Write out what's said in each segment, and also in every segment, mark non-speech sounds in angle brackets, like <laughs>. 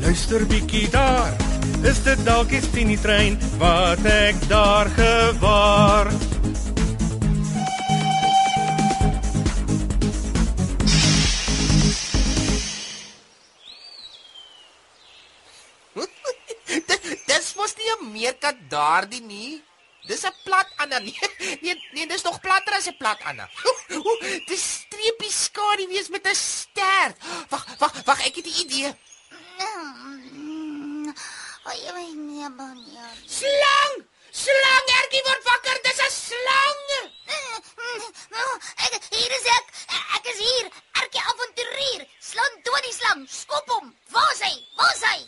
luister bietjie daar. Is dit dalk die Tini trein wat ek daar gewaar? <laughs> dis mos nie 'n meerkat daardie nie. Dis 'n plat Anna. <laughs> Nee, nee, nee, dis nog platter as 'n plat Anna. <laughs> Dis streepie skadu wees met 'n ster. Wag, wag, wag, ek het 'n idee. Ai, my nee, bonnie. Slang! Slang, Ertjie word wakker. Dis 'n slang. Ek hier is ek. Ek is hier. Erkie avonturier. Slaan dood die slang. Skop hom. Waar is hy? Waar is hy?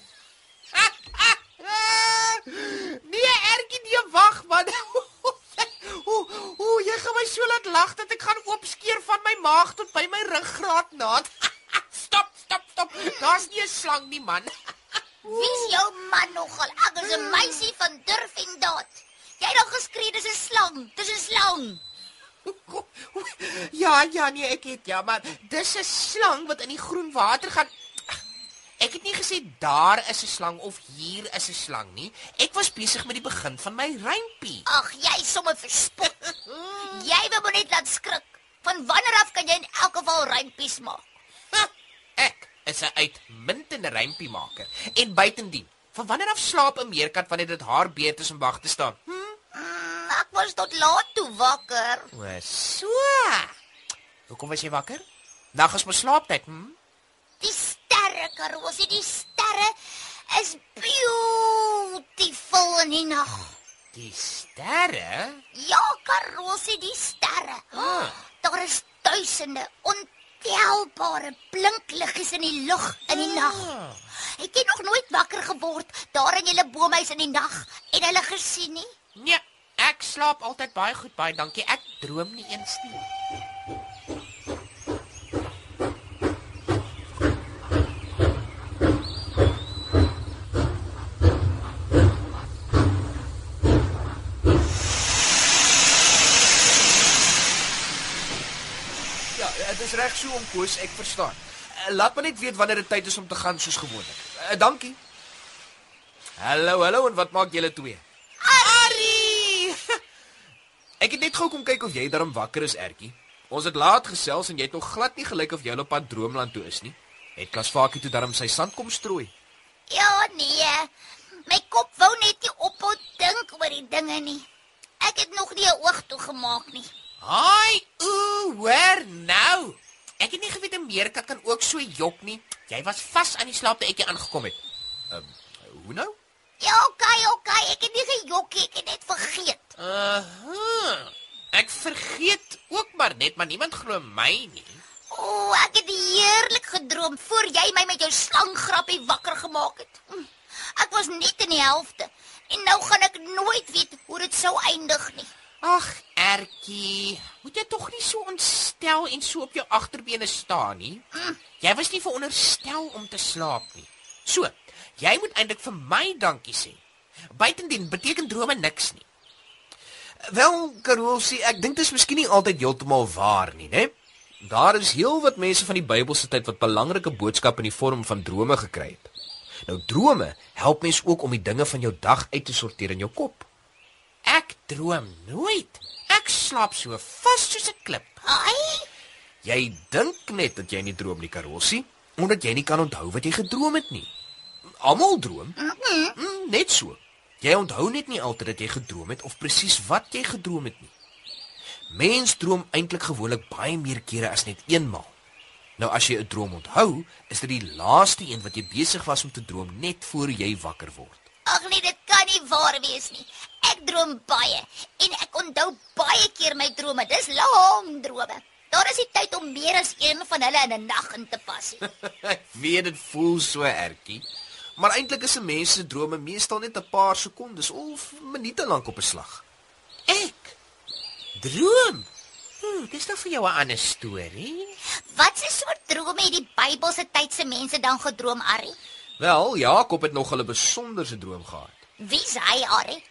Nee, Ertjie, nee, wag man. Ooh, ooh, jy gaan my so laat lag dat ek gaan oopskeer van my maag tot by my ruggraat naad. Stop, stop, stop. Daar's nie 'n slang nie, man. Wie is jou man nogal? Ek is 'n meisie van durf en daad. Jy het al geskree dis 'n slang. Dis 'n slang. <laughs> Ja, ja, nee, ek het ja, maar dis 'n slang wat in die groen water gaan. Ek het nie gesê daar is 'n slang of hier is 'n slang nie. Ek was besig met die begin van my rympie. Ag, jy sommer verspot. <laughs> jy wil my net laat skrik. Van wanneer af kan jy in elk geval rympies maak? Is 'n uitmuntende rympiemaker. En buitendien, van wanneer af slaap 'n meerkat wanneer dit haar beurt is om wag te staan? Hm? Mm, ek was tot laat toe wakker. O, so. Hoekom was jy wakker? Nag is my slaaptyd, hm? Die sterre, Karosie, die sterre is beautiful in die nag. Die sterre? Ja, Karosie, die sterre. Oh, daar is duisende ontelbare blinkliggies in die lug in die nag. Het jy nog nooit wakker geword daar in julle boomhuis in die nag en hulle gesien nie? Nee, ek slaap altyd baie goed, baie dankie. Ek droom nie eens nie. Ja, dit is reg so om koes, ek verstaan. Eh, Laat my net weet wanneer dit tyd is om te gaan soos gewoonlik. Uh, dankie. Hallo, hallo en wat maak julle twee? Arrie! <laughs> Ek het net gou kom kyk of jy darm wakker is, Ertjie. Ons het laat gesels en jy het nog glad nie gelyk of jy op pad droomland toe is nie. Het Kasvakie toe darm sy sand kom strooi. Ja, nee. My kop wou net nie ophou dink oor die dinge nie. Ek het nog nie 'n oog toegemaak nie. Haai, ooh, hoor nou. Ek het nie geweet 'n meerkat kan ook so jok nie. Jy was vas aan die slaap toe ek hier aangekom het. Ehm, um, hoe nou? Ja, okay, okay, ek het nie gejok nie, ek het net vergeet. Aha. Ek vergeet ook maar net, maar niemand glo my nie. O, oh, ek het heerlik gedroom voor jy my met jou slanggrappie wakker gemaak het. Hm, Ek was net in die helfte en nou gaan ek nooit weet hoe dit sou eindig nie. Ag, Ertjie, moet jy tog nie so ontstel en so op jou agterbene staan nie? Jy was nie veronderstel om te slaap nie. So, jy moet eintlik vir my dankie sê. Buitendien beteken drome niks nie. Wel, Karolsie, ek dink dit is miskien nie altyd heeltemal waar nie, né? Daar is heelwat mense van die Bybelse tyd wat belangrike boodskappe in die vorm van drome gekry het. Nou drome help mens ook om die dinge van jou dag uit te sorteer in jou kop. Droom nooit. Ek slaap so vas soos 'n klip. Ai, Jy dink net dat jy nie droom nie, Karolsie, omdat jy nie kan onthou wat jy gedroom het nie. Almal droom. Mm, net so. Jy onthou net nie altyd dat jy gedroom het of presies wat jy gedroom het nie. Mens droom eintlik gewoonlik baie meer kere as net eenmaal. Nou as jy 'n droom onthou, is dit die laaste een wat jy besig was om te droom net voor jy wakker word. Ag nee, dit kan nie waar wees nie. Ek droom baie en ek onthou baie keer my drome. Dis lang drome. Daar is nie tyd om meer as een van hulle in 'n nag in te pas nie. <laughs> Ek weet dit voel so ertjie. Maar eintlik is 'n mens se drome meestal net 'n paar sekondes of minute lank op 'n slag. Ek droom. Hm, dis nou vir jou 'n ander storie. Wat 'n soort drome het die Bybelse tyd se mense dan gedroom, Arrie? Wel, Jakob het nog 'n besonderse droom gehad. Wie's hy, Arrie?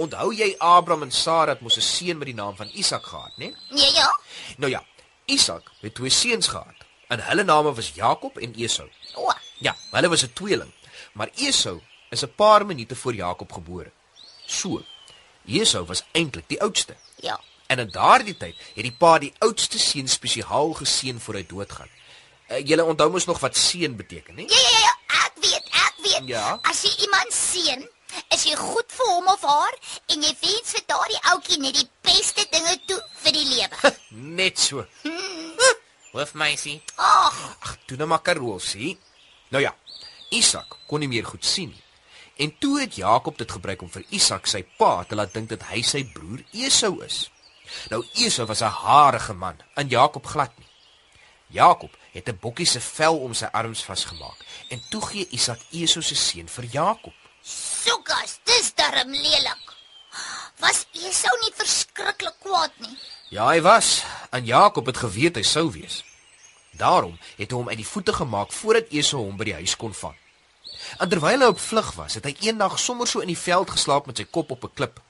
Onthou jy Abraham en Sara het mos 'n seun met die naam van Isak gehad, né? Nee, ja. Nou ja, Isak het twee seuns gehad. En hulle name was Jakob en Esau. O, Ja, hulle was 'n tweeling. Maar Esau is 'n paar minute voor Jakob gebore. So, Esau was eintlik die oudste. ja. En in daardie tyd het die pa die oudste seun spesiaal geseën voor hy doodgaan. Uh, Julle onthou mos nog wat seën beteken, né? Ja, ja, ja, ja, ek weet, ek weet. Ja. As jy iemand seën, is jy goed vir hom of haar en jy wens vir daardie ouetjie net die beste dinge toe vir die lewe. <laughs> Net so. Hoofmeisie. Ag, Ag, toe nou maar Karol sien. Nou ja, Isak kon nie meer goed sien nie. En toe het Jakob dit gebruik om vir Isak sy pa te laat dink dat hy sy broer Esau is. Nou Esau was 'n harige man en Jakob glad nie. Jakob het 'n bokkie se vel om sy arms vasgemaak en toe gee Isak Esau se seun vir Jakob. Soekas, dis darm lelik. Was Esau nie verskriklik kwaad nie? Ja, hy was. En Jakob het geweet hy sou wees. Daarom het hy hom uit die voete gemaak voordat Esau hom by die huis kon vang. En terwyl hy op vlug was, het hy eendag sommer so in die veld geslaap met sy kop op 'n klip.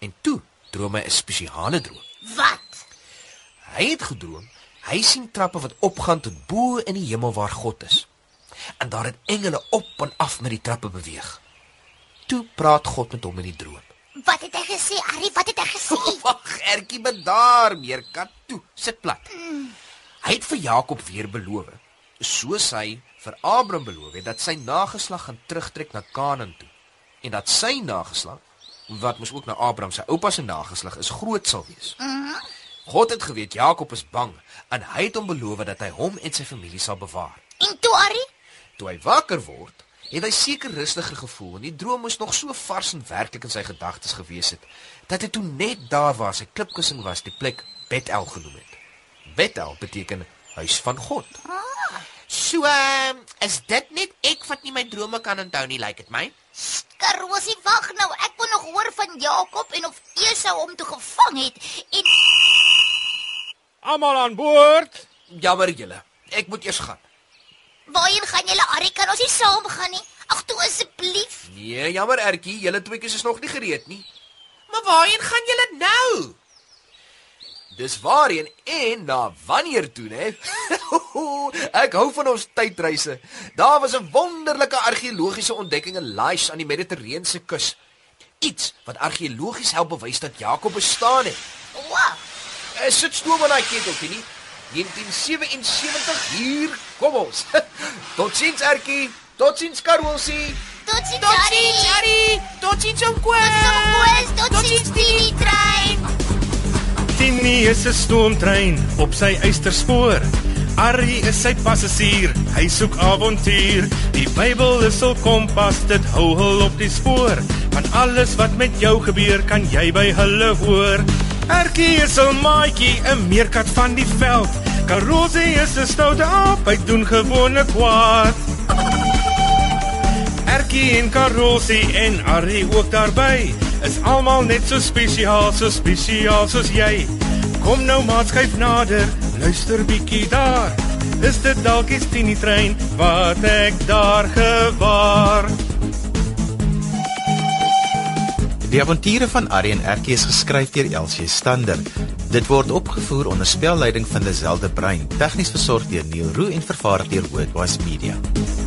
En toe droom hy 'n spesiale droom. Wat? Hy het gedroom hy sien trappe wat opgaan tot bo in die hemel waar God is. En daar het engele op en af met die trappe beweeg. Toe praat God met hom in die droom. Wat het hy gesê, Arrie? Wat het hy gesê? <laughs> Wag, Ertjie, bedaar, meerkat toe, sit plat. Hy het vir Jakob weer beloof, soos hy vir Abraham beloof het dat sy nageslag gaan terugtrek na Kanaan toe en dat sy nageslag, wat mos ook na Abraham se oupa se nageslag is, groot sal wees. God het geweet Jakob is bang en hy het hom beloof dat hy hom en sy familie sal bewaar. En toe, Arrie? Toe hy wakker word, het hy seker rustiger gevoel en die droom moes nog so vars en werklik in sy gedagtes gewees het dat hy toe net daar waar sy klipkussing was, die plek Bethel genoem het. Bethel beteken huis van God. So, uh, is dit net ek wat nie my drome kan onthou nie, lyk like dit my? Karosie, wag nou. Ek wil nog hoor van Jakob en of Esau hom toe gevang het en Almal aan boord. Jammer julle, ek moet eers gaan. Waarheen gaan julle, Arrie? Kan ons nie saam gaan nie? Ag, toe asseblief. Nee, jammer Ertjie, julle tweeetjies is nog nie gereed nie. Maar waarheen gaan julle nou? Dis waarheen en na wanneer toe, hè? <laughs> ek hou van ons tydreise. Daar was 'n wonderlike argeologiese ontdekking in Laish aan die Mediterrane kus. Iets wat argeologies help bewys dat Jakob bestaan het. Wow. Uh, sit stoom aan daai keteltjie nie. 1977 hier kom ons. <laughs> Totsiens Ertjie. Totsiens Karolsie. Totsiens, Totsiens, Arrie. Harry. Totsiens Koos. Totsiens, totsiens, die trein. Tini is 'n stoomtrein op sy eysterspoor. Arrie is sy passasier, hy soek avontuur. Die Bybel is hul kompas, dit hou hul op die spoor. Van alles wat met jou gebeur, kan jy by hulle hoor. Erkie is 'n maatjie, 'n meerkat van die veld. Karosie is 'n stoute aap, hy doen gewone kwaad. Erkie en Karosie en Arrie ook daarby is almal net so spesiaal, so spesiaal soos jy. Kom nou maat skuif nader, luister bietjie daar. Is dit dalk die Tini trein wat ek daar gewaar? Die avonture van en Erkie is geskryf deur Elsie Stander. Dit word opgevoer onder spelleiding van Lazelle de Bruin, tegnies versorg deur Neil Roo en vervaar deur Worldwide Media.